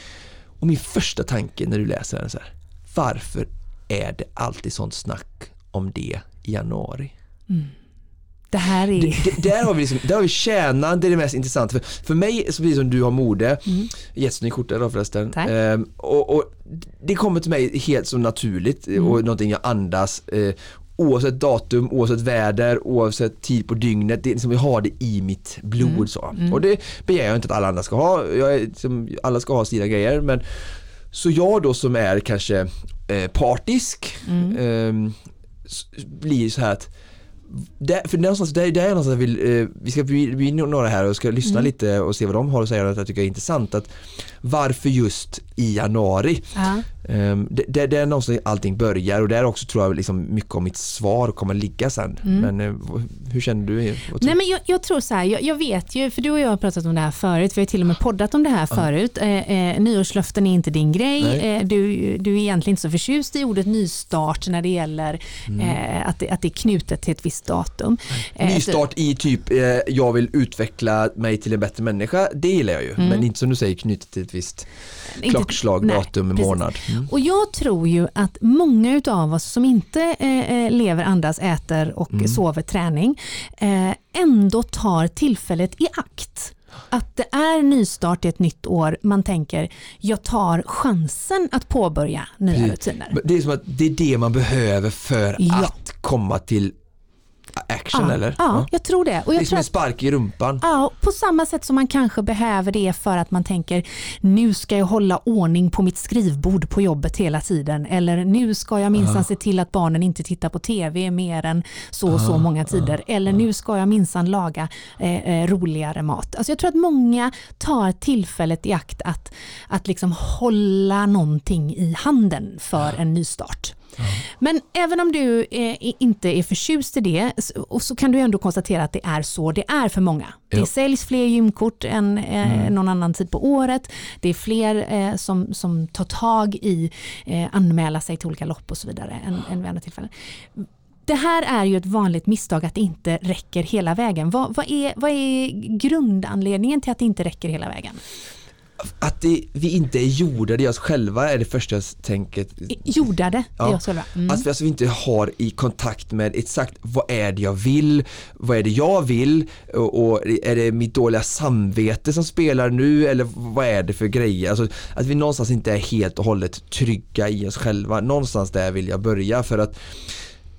Och min första tanke när du läser den så här, varför är det alltid sånt snack om det i januari? Mm. Det här är... Det, där, har vi liksom, där har vi tjänan, det är det mest intressanta. För, för mig, så precis som du har mode, mm. jättesnygg skjorta idag förresten. Ehm, och, och, det kommer till mig helt så naturligt mm. och någonting jag andas. Eh, oavsett datum, oavsett väder, oavsett tid på dygnet. Det är liksom, jag har det i mitt blod. Mm. Så. Mm. Och det begär jag inte att alla andra ska ha. Jag liksom, alla ska ha sina grejer. Men, så jag då som är kanske eh, partisk eh, blir så här att där, för någonstans, där, där är någonstans jag vill, eh, vi ska bli några här och ska lyssna mm. lite och se vad de har att säga och jag tycker är intressant. Att varför just i januari? Um, det, det, det, är någonstans allting börjar och där också tror jag liksom mycket av mitt svar kommer ligga sen. Mm. Men uh, hur känner du? Nej, men jag, jag, tror så här, jag, jag, vet ju, för du och jag har pratat om det här förut, vi har till och med poddat om det här förut. Eh, eh, nyårslöften är inte din grej. Eh, du, du är egentligen inte så förtjust i ordet nystart när det gäller mm. eh, att, det, att det är knutet till ett visst datum. Eh, nystart i typ, eh, jag vill utveckla mig till en bättre människa, det gillar jag ju. Mm. Men inte som du säger knutet till ett visst klockslag, inte, datum, nej, månad. Mm. Och jag tror ju att många av oss som inte eh, eh, lever, andas, äter och mm. sover träning eh, ändå tar tillfället i akt att det är nystart i ett nytt år, man tänker jag tar chansen att påbörja nya rutiner. Det är som att det är det man behöver för ja. att komma till action ja, eller? Ja, ja, jag tror det. Och jag det är som en spark i rumpan. Ja, på samma sätt som man kanske behöver det för att man tänker nu ska jag hålla ordning på mitt skrivbord på jobbet hela tiden eller nu ska jag minsann se till att barnen inte tittar på TV mer än så och så många tider eller nu ska jag minsann laga eh, eh, roligare mat. Alltså jag tror att många tar tillfället i akt att, att liksom hålla någonting i handen för en nystart. Men även om du eh, inte är förtjust i det så, så kan du ändå konstatera att det är så det är för många. Ja. Det säljs fler gymkort än eh, mm. någon annan tid på året. Det är fler eh, som, som tar tag i eh, anmäla sig till olika lopp och så vidare än, än vid andra tillfällen. Det här är ju ett vanligt misstag att det inte räcker hela vägen. Vad, vad, är, vad är grundanledningen till att det inte räcker hela vägen? Att det, vi inte är jordade i oss själva är det första jag tänker. Jordade ja. i oss själva. Mm. Alltså, alltså vi inte har i kontakt med exakt vad är det jag vill, vad är det jag vill och, och, är det mitt dåliga samvete som spelar nu eller vad är det för grejer? Alltså, att vi någonstans inte är helt och hållet trygga i oss själva. Någonstans där vill jag börja för att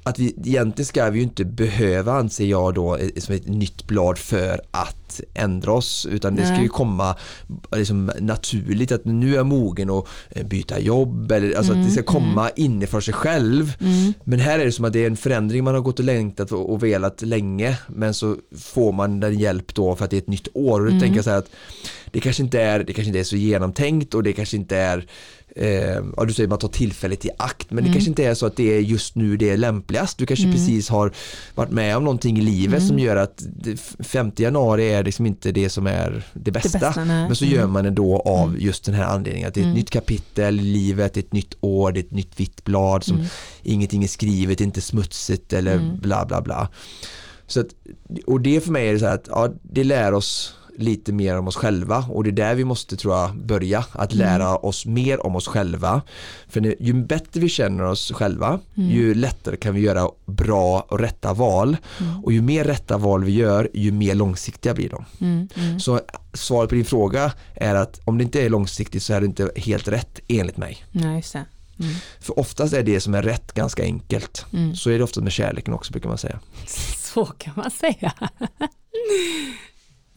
att vi egentligen ska vi ju inte behöva anser jag då som ett nytt blad för att ändra oss utan det ska ju komma liksom naturligt att nu är jag mogen att eh, byta jobb eller alltså mm, att det ska mm, komma mm. inifrån sig själv. Mm. Men här är det som att det är en förändring man har gått och längtat och velat länge men så får man den hjälp då för att det är ett nytt år och då mm. tänker jag så här att det kanske inte är, det kanske inte är så genomtänkt och det kanske inte är eh, ja, du säger man tar tillfället i akt men mm. det kanske inte är så att det är just nu det är lämpligast. Du kanske mm. precis har varit med om någonting i livet mm. som gör att 5 januari är liksom inte det som är det bästa. Det bästa men så gör mm. man det då av mm. just den här anledningen att det är ett mm. nytt kapitel i livet, ett nytt år, det är ett nytt vitt blad som ingenting är skrivet, inte smutsigt eller bla bla bla. Så att, och det för mig är det så här att ja, det lär oss lite mer om oss själva och det är där vi måste tror jag börja att mm. lära mm. oss mer om oss själva för ju bättre vi känner oss själva mm. ju lättare kan vi göra bra och rätta val mm. och ju mer rätta val vi gör ju mer långsiktiga blir de mm, mm. så svaret på din fråga är att om det inte är långsiktigt så är det inte helt rätt enligt mig Nej, just det. För oftast är det som är rätt ganska enkelt. Mm. Så är det ofta med kärleken också brukar man säga. Så kan man säga.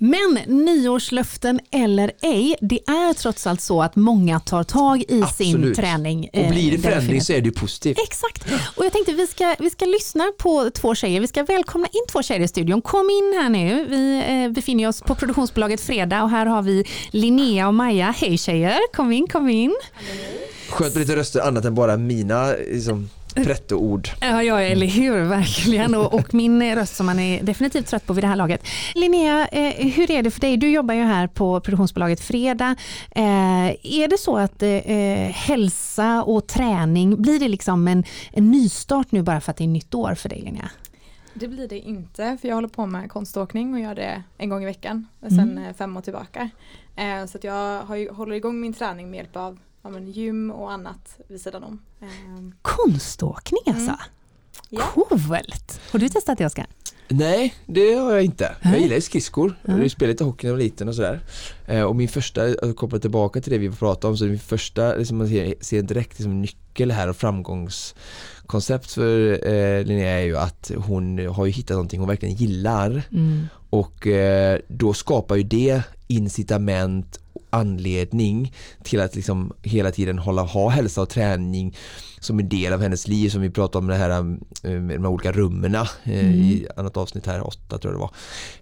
Men nyårslöften eller ej, det är trots allt så att många tar tag i sin Absolut. träning. Och blir det eh, förändring så är det positivt. Exakt. Och jag tänkte vi ska, vi ska lyssna på två tjejer. Vi ska välkomna in två tjejer i studion. Kom in här nu. Vi eh, befinner oss på produktionsbolaget Fredag och här har vi Linnea och Maja. Hej tjejer, kom in, kom in. Skönt med lite röster annat än bara mina liksom, pretto-ord. Ja, ja, eller hur, verkligen. Och, och min röst som man är definitivt trött på vid det här laget. Linnea, eh, hur är det för dig? Du jobbar ju här på produktionsbolaget Fredag. Eh, är det så att eh, hälsa och träning, blir det liksom en, en nystart nu bara för att det är nytt år för dig Linnea? Det blir det inte för jag håller på med konståkning och gör det en gång i veckan sedan Mm. eh, fem år tillbaka. Eh, så att jag har håller igång min träning med hjälp av ja, men gym och annat vid sidan om. Eh, Konståkning alltså? Mm. ja. Coolt! Har du testat det Oskar? Nej, det har jag inte. Jag gillar ju skridskor. Ja. Jag spelade lite hockey när jag var liten och sådär. Eh, och min första, att koppla tillbaka till det vi pratade om, så min första, liksom man ser, ser direkt liksom nyckel här och framgångskoncept för eh, Linnea är ju att hon har ju hittat någonting hon verkligen gillar. Mm. Och eh, då skapar ju det incitament anledning till att liksom hela tiden hålla, ha hälsa och träning som en del av hennes liv som vi pratade om det här eh, med de här olika rummen eh, i annat avsnitt här, åtta tror jag det var.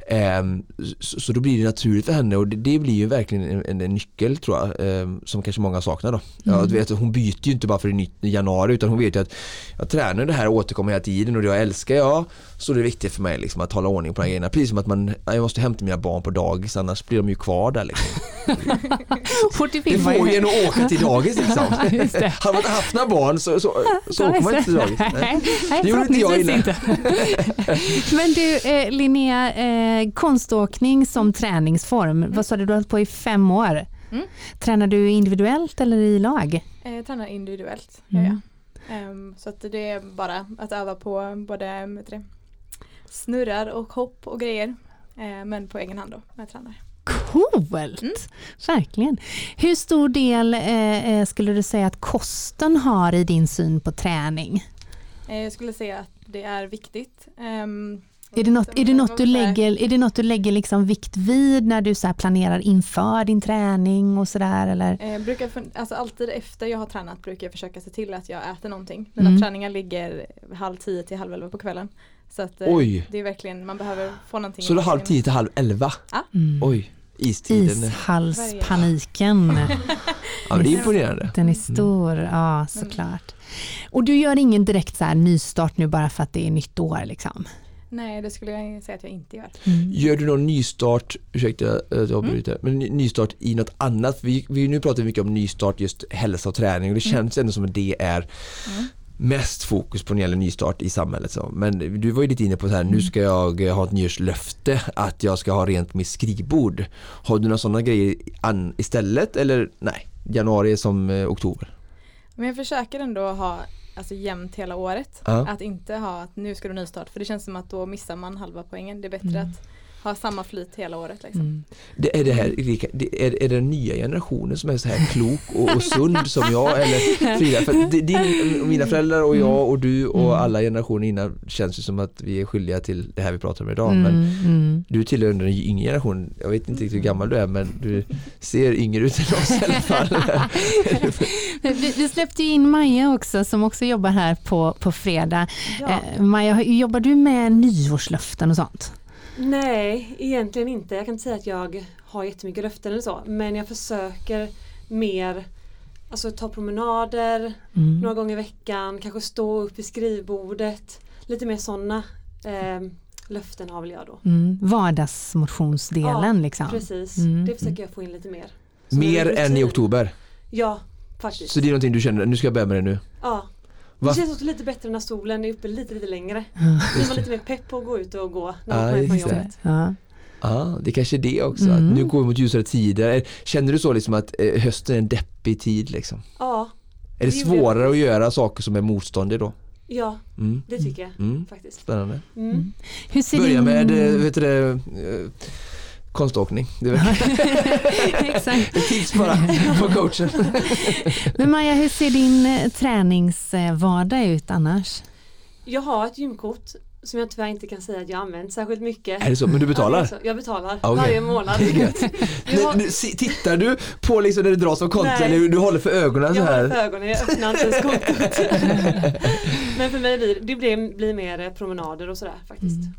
Ehm, så, så då blir det naturligt för henne och det, det blir ju verkligen en, en, en nyckel tror jag ehm, som kanske många saknar då. Ja, du vet, hon byter ju inte bara för i januari utan hon vet ju att jag tränar det här och återkommer hela tiden och det jag älskar jag så det är viktigt för mig liksom, att hålla ordning på de här grejerna. Precis som att man, ja, jag måste hämta mina barn på dagis annars blir de ju kvar där liksom. Det får ju- en att åka till dagis liksom. Har man inte haft några barn så, så, så åker man inte till dagis. Nej. Det gjorde inte jag förhoppningsvis inte. Men du eh, Linnea, eh, konståkning som träningsform, vad sa du, du har hållit på i fem år. Mm. Tränar du individuellt eller i lag? Eh, Jag tränar individuellt. Mm. jag. Ehm, så att det är bara att öva på både snurrar och hopp och grejer. Men på egen hand då när jag tränar. Coolt! Mm. Verkligen. Hur stor del eh, eh, skulle du säga att kosten har i din syn på träning? Eh, jag skulle säga att det är viktigt. Ehm, Är det något, är det något, du, lägger, är det något du lägger liksom vikt vid när du så här planerar inför din träning och sådär? Eller? Eh, brukar alltså alltid efter jag har tränat brukar jag försöka se till att jag äter någonting. Mina Mm. träningar ligger halv tio till halv elva på kvällen. Så att, Oj. det är verkligen, man behöver få någonting. Så är halv tio till halv elva? Mm. Oj, istiden. Ishalspaniken. Ja, men det är imponerande. Den är stor, ja såklart. Och du gör ingen direkt så här nystart nu bara för att det är nytt år liksom? Nej, det skulle jag säga att jag inte gör. Gör du någon nystart, ursäkta att jag avbryter, men ny- nystart i något annat? Vi, vi, nu pratar vi mycket om nystart, just hälsa och träning och det känns ändå som att det är mest fokus på när det gäller nystart i samhället. Så. Men du var ju lite inne på så här, nu ska jag ha ett nyårslöfte att jag ska ha rent mitt skrivbord. Har du några sådana grejer an, istället eller nej? Januari som eh, oktober. Men jag försöker ändå ha alltså, jämnt hela året. Ja. Att inte ha att nu ska du nystart. För det känns som att då missar man halva poängen. Det är bättre Mm. att ha samma flyt hela året. Liksom. Det är, det här, Erika, det är, är det den nya generationen som är så här klok och, och sund som jag eller Frida? För det- din, mina föräldrar och jag och du och alla generationer innan känns ju som att vi är skyldiga till det här vi pratar om idag. Men Mm, mm. du tillhör den yngre generationen. Jag vet inte hur gammal du är men du ser yngre ut än oss i alla fall. Vi, vi släppte in Maja också som också jobbar här på, på fredag. Ja. Eh, Maja, jobbar du med nyårslöften och sånt? Nej, egentligen inte. Jag kan inte säga att jag har jättemycket löften eller så. Men jag försöker mer alltså, ta promenader Mm. några gånger i veckan. Kanske stå upp vid skrivbordet. Lite mer sådana eh, löften har väl jag då. Mm. Vardagsmotionsdelen Ja, liksom. Precis, Mm. det försöker jag få in lite mer. Så Mer än i oktober. Ja, faktiskt. Så det är någonting du känner, nu ska jag börja med det nu. Ja. Va? Det känns också lite bättre när solen är uppe lite, lite längre. Då blir man lite mer pepp på att gå ut och gå när man Ja, kommer från det. jobbet. Ja. Ja, det kanske är det också. Mm. Att nu går vi mot ljusare tider. Känner du så liksom att eh, hösten är en deppig tid liksom? Ja, Är det Det svårare att göra saker som är motståndig då? ja, Mm. det tycker jag Mm. faktiskt. Spännande. Mm. Hur ser Börja med eh, vet du det, eh, konståkning. Det är Exakt. ett tips bara på coachen. Men Maja, hur ser din eh, träningsvardag ut annars? Jag har ett gymkort som jag tyvärr inte kan säga att jag använt särskilt mycket. Är det så? Men du Ja, betalar? så. Jag betalar Ah, okej. varje månad. Har- Tittar du på liksom när det dras av kontot Nej. eller du håller för ögonen så Jag håller för här? ögonen, jag öppnar inte ens kontot. Men för mig blir det blir, blir mer promenader och sådär faktiskt. Mm.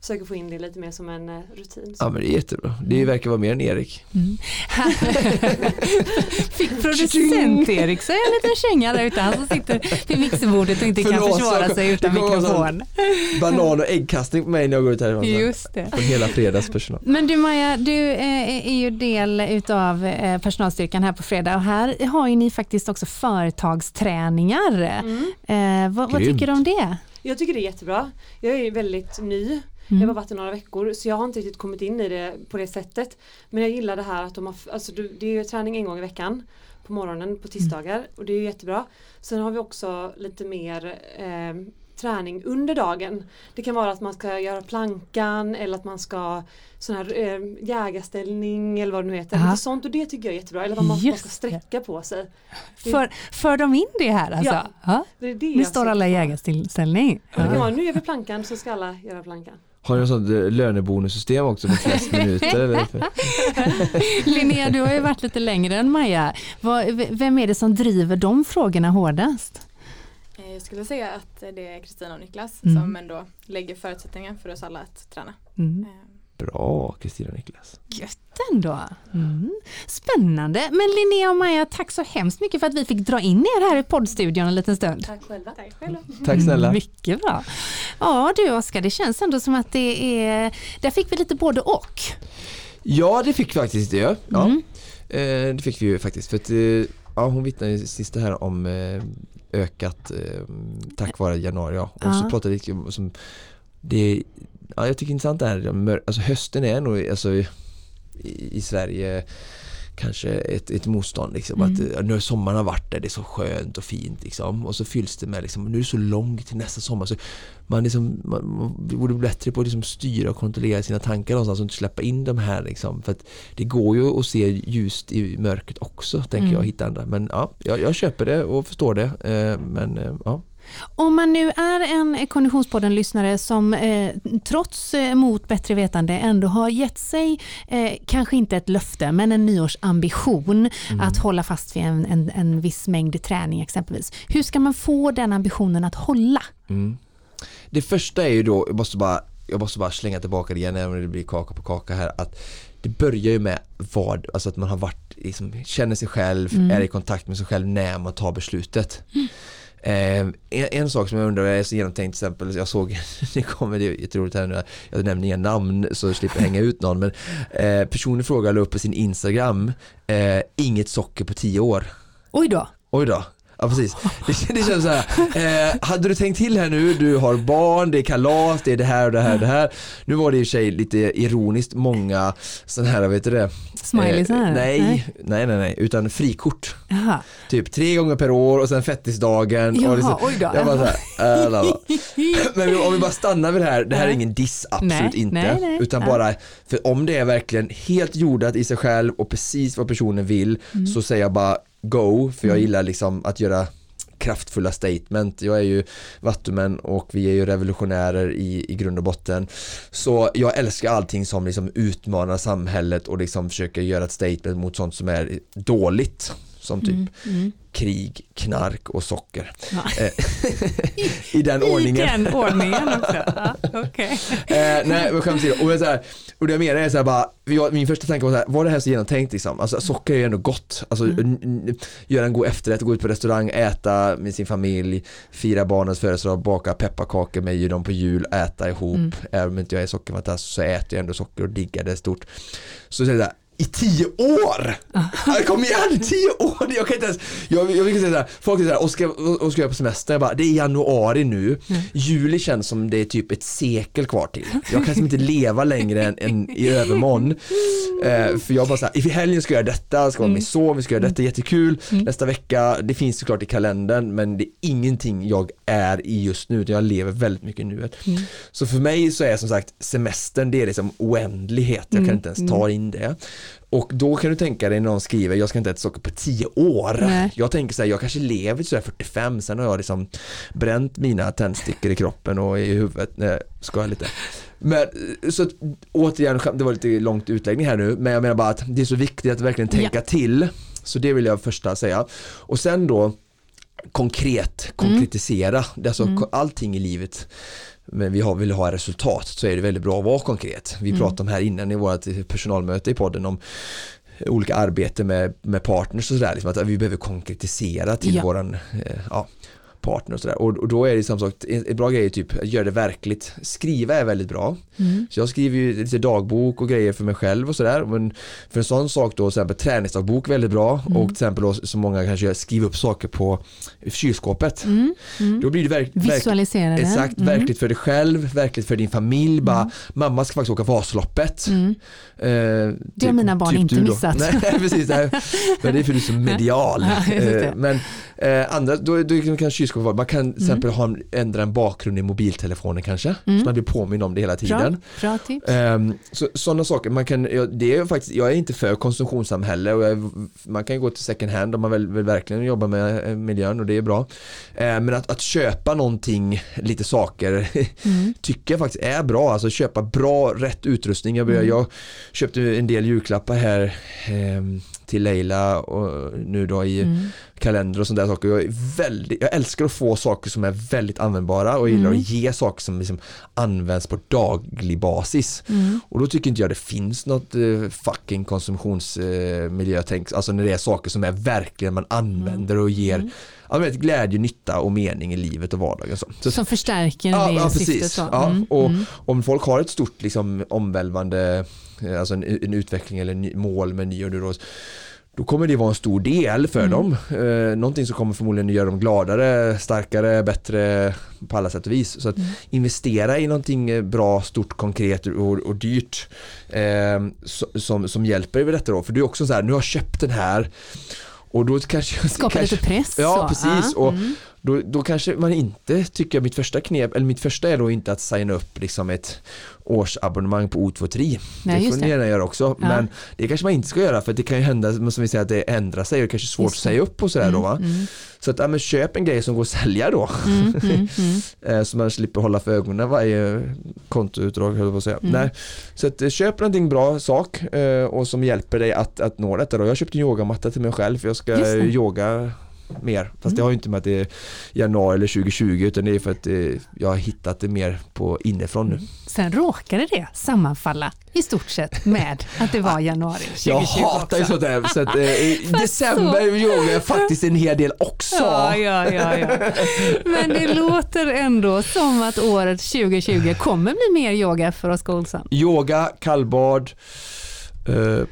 Försöker få in det lite mer som en eh, rutin. Ja men det är jättebra. Det verkar vara mer än Erik. Fick producent Erik så en liten känga där ute. Han som sitter vid mixerbordet och inte kan Förlåt, försvara jag- sig utan mikrofon. Banan och äggkastning på mig när jag går ut härifrån. Just det. Från hela fredagspersonal. Men du Maja, du eh, är ju del utav eh, personalstyrkan här på fredag och här har ju ni faktiskt också företagsträningar. Mm. Eh, vad, vad tycker du om det? Jag tycker det är jättebra. Jag är väldigt ny. Mm. Jag har varit i några veckor så jag har inte riktigt kommit in i det på det sättet. Men jag gillar det här att de har, alltså det är ju träning en gång i veckan på morgonen på tisdagar och det är ju jättebra. Sen har vi också lite mer eh, träning under dagen. Det kan vara att man ska göra plankan eller att man ska sån här eh, jägarställning eller vad det nu heter. Lite sånt och det tycker jag är jättebra. Eller att man, man Just ska det. sträcka på sig. Det- För, för de in det här alltså? Ja. Ja. Det är det Nu står alla i jägarställning. Ja, Det kan Ja. vara, nu gör vi plankan så ska alla göra plankan. Har ni något sånt eh, lönebonussystem också med flest minuter? Eller? Linnea, du har ju varit lite längre än Maja. Vem är det som driver de frågorna hårdast? Jag skulle säga att det är Kristina och Niklas Mm. som ändå lägger förutsättningar för oss alla att träna. Mm. Eh, Bra Kristina och Niklas. Gött ändå. Mm. Spännande. Men Linnea och Maja, tack så hemskt mycket för att vi fick dra in er här i poddstudion en liten stund. Tack själva. Tack själva. Tack snälla. Mycket bra. Ja du Oskar, det känns ändå som att det är, där fick vi lite både och. Ja det fick vi faktiskt det. Ja. Mm. Eh, det fick vi ju faktiskt. För att, eh, ja, hon vittnade sist här om eh, ökat eh, tack vare januari. Ja. Och så pratade vi som det, ja, jag tycker det är intressant det här. Alltså hösten är nog alltså, i, i Sverige kanske ett, ett motstånd liksom. Mm. Att, nu har sommaren varit där, det är så skönt och fint liksom. Och så fylls det med liksom, nu är det så långt till nästa sommar. Så man, liksom, man, man borde bli bättre på att liksom styra och kontrollera sina tankar någonstans och inte släppa in de här liksom. För det går ju att se ljust i mörkret också, tänker Mm. jag, hitta andra. Men ja, jag, jag köper det och förstår det. Eh, men eh, ja. Om man nu är en Konditionspodden-lyssnare som eh, trots eh, mot bättre vetande ändå har gett sig, eh, kanske inte ett löfte, men en nyårsambition att hålla fast vid en, en, en viss mängd träning exempelvis. Hur ska man få den ambitionen att hålla? Mm. Det första är ju då, jag måste bara, jag måste bara slänga tillbaka det igen även om det blir kaka på kaka här. Att det börjar ju med vad, alltså att man har varit, liksom, känner sig själv, Mm. är i kontakt med sig själv när man tar beslutet. Eh, en, en sak som jag undrar är så genomtänkt till exempel, jag såg, det kommer, det jätteroligt här nu, jag nämner inga namn så jag slipper hänga ut någon men eh, personen frågade la upp på sin Instagram, eh, inget socker på tio år. Oj då. Oj då. Ja precis. Det, det känns så här. Eh, hade du tänkt till här nu, du har barn, det är kalas, det är det här och det här och det här. Nu var det i och för sig lite ironiskt många sådana här, vet du det? Smileys? Eh, nej, nej, nej, nej, utan frikort. Jaha. Typ tre gånger per år och sen fettisdagen. och Jaha, liksom, oj då. jag bara så här, äh, la, la. Men om vi bara stannar vid det här, det här är ingen diss, absolut Nej, inte. nej, nej. Utan bara, för om det är verkligen helt jordat i sig själv och precis vad personen vill Mm. så säger jag bara go, för jag gillar liksom att göra kraftfulla statement. Jag är ju vattumän och vi är ju revolutionärer i, i grund och botten. Så jag älskar allting som liksom utmanar samhället och liksom försöker göra ett statement mot sånt som är dåligt. Som typ Mm. Krig, knark och socker. Ja. Eh, I den ordningen. I den ordningen också. Ja, okej. Eh, nej men skämt åsido. och, jag så här, och det jag menar är så här bara, jag, min första tanke var så här, var det här så genomtänkt liksom? Alltså socker är ju ändå gott. Alltså n- göra en god efterrätt, gå ut på restaurang, äta med sin familj, fira barnens födelsedag, baka pepparkakor med dem på jul, äta ihop. Mm. Även om inte jag är sockerfantast så äter jag ändå socker och diggar det stort. Så, så här, i tio år! Ah. Kom igen, tio år! Jag kan inte ens, jag, jag vill säga såhär, folk säger såhär, Oskar, Oskar är på semester, jag bara, det är januari nu, mm. juli känns som det är typ ett sekel kvar till. Jag kan liksom inte leva längre än, än i övermorgon. Eh, för jag bara såhär, i helgen ska jag göra detta, ska vara med min son, vi ska göra detta, jättekul. Mm. Nästa vecka, det finns såklart i kalendern, men det är ingenting jag är i just nu, utan jag lever väldigt mycket i nuet. Mm. Så för mig så är som sagt semestern, det är liksom oändlighet, jag kan mm. inte ens ta mm. in det. Och då kan du tänka dig när någon skriver, jag ska inte äta socker på 10 år. Nej. Jag tänker så här, jag kanske lever till 45, sen har jag liksom bränt mina tändstickor i kroppen och i huvudet. Nej, ska jag lite. Men så att, återigen, det var lite långt utläggning här nu, men jag menar bara att det är så viktigt att verkligen tänka ja. till. Så det vill jag första säga. Och sen då konkret, konkretisera. Mm. Alltså, mm. Allting i livet men vi har, vill ha resultat så är det väldigt bra att vara konkret. Vi mm. pratade om här innan i vårt personalmöte i podden om olika arbete med, med partners och sådär, liksom att vi behöver konkretisera till ja. våran eh, ja, partner och sådär. Och, och, då är det som sagt, en, bra grej är typ att göra det verkligt. Skriva är väldigt bra. Mm. Så jag skriver ju lite dagbok och grejer för mig själv och sådär. Men för en sån sak då, till exempel träningsdagbok väldigt bra mm. och till exempel då, som många kanske gör, skriva upp saker på kylskåpet. Mm. mm. Då blir det verk, Visualisera verk, Exakt, mm. verkligt för dig själv, verkligt för din familj. Bara, mm. mamma ska faktiskt åka Vasaloppet. Mm. Eh, typ, det har mina barn typ inte missat. Nej, precis, nej. Men det är för du är så medial. Ja, eh, men eh, andra, då, då kan kylskåpet vara, man kan till exempel ha, ändra en bakgrund i mobiltelefonen kanske. Så man blir påminn om det hela tiden. Bra, tips. Um, så, sådana saker, man kan, det är faktiskt, jag är inte för konsumtionssamhälle och jag, man kan gå till second hand om man vill, vill verkligen jobba med eh, miljön och det är bra. Uh, men att, att köpa någonting, lite saker, mm. tycker jag faktiskt är bra. Alltså köpa bra, rätt utrustning. Jag, började, mm. jag köpte en del julklappar här um, till Leila och nu då i mm. kalender och sådana där saker. Jag, är väldigt, jag älskar att få saker som är väldigt användbara och gillar mm. att ge saker som liksom används på daglig basis. Mm. Och då tycker inte jag det finns något uh, fucking konsumtionsmiljötänk, uh, alltså när det är saker som är verkligen man använder och ger mm. Ja, vet, glädje, nytta och mening i livet och vardagen. Så. så som förstärker ja, det ja, syftet. Så. Ja, mm. och mm. om folk har ett stort liksom, omvälvande Eh, alltså en, en utveckling eller en mål med ny då, då kommer det vara en stor del för mm. dem. Eh, någonting som kommer förmodligen göra dem gladare, starkare, bättre på alla sätt och vis. Så att mm. investera i någonting bra, stort, konkret och, och dyrt eh, som, som hjälper vid detta då. För du är också så här, nu har jag köpt den här och då kanske... Skapa lite press. Ja, så. precis. Ah, och, mm då, då kanske man inte tycker mitt första knep, eller mitt första är då inte att signa upp liksom ett årsabonnemang på O23. Nej, det får ni gärna göra också, ja. men det kanske man inte ska göra för det kan ju hända, som vi säger, att det ändrar sig och det kanske är svårt att säga upp och sådär mm, då va. Mm. Så att, ja, men köp en grej som går att sälja då. Mm, mm, mm. Eh, så man slipper hålla för ögonen varje kontoutdrag, höll jag på att säga. Mm. Nej. Så att, eh, köp någonting bra sak eh, och som hjälper dig att, att nå detta då. Jag köpte en yogamatta till mig själv för jag ska yoga mer. Fast mm. det har ju inte med att det är januari eller 2020 utan det är för att det, eh, jag har hittat det mer på inifrån nu. Mm. Sen råkade det sammanfalla i stort sett med att det var januari 2020 Jag hatar ju sånt där. Så att, eh, december yogar jag faktiskt en hel del också. Ja, ja, ja, ja. Men det låter ändå som att året 2020 kommer bli mer yoga för Oskar Olsson. Yoga, kallbad, eh,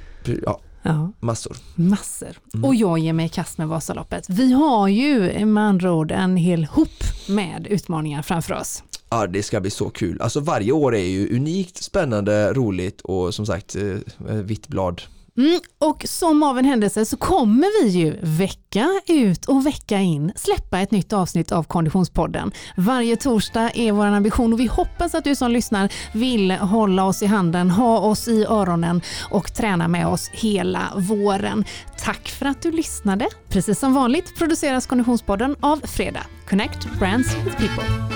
ja, Ja. Massor. Massor. Mm. Och jag ger mig i kast med Vasaloppet. Vi har ju med andra ord en hel hop med utmaningar framför oss. Ja, det ska bli så kul. Alltså varje år är ju unikt, spännande, roligt och som sagt eh, vitt blad Mm, och som av en händelse så kommer vi ju vecka ut och vecka in släppa ett nytt avsnitt av Konditionspodden. Varje torsdag är vår ambition och vi hoppas att du som lyssnar vill hålla oss i handen, ha oss i öronen och träna med oss hela våren. Tack för att du lyssnade. Precis som vanligt produceras Konditionspodden av Freda. Connect Brands with People.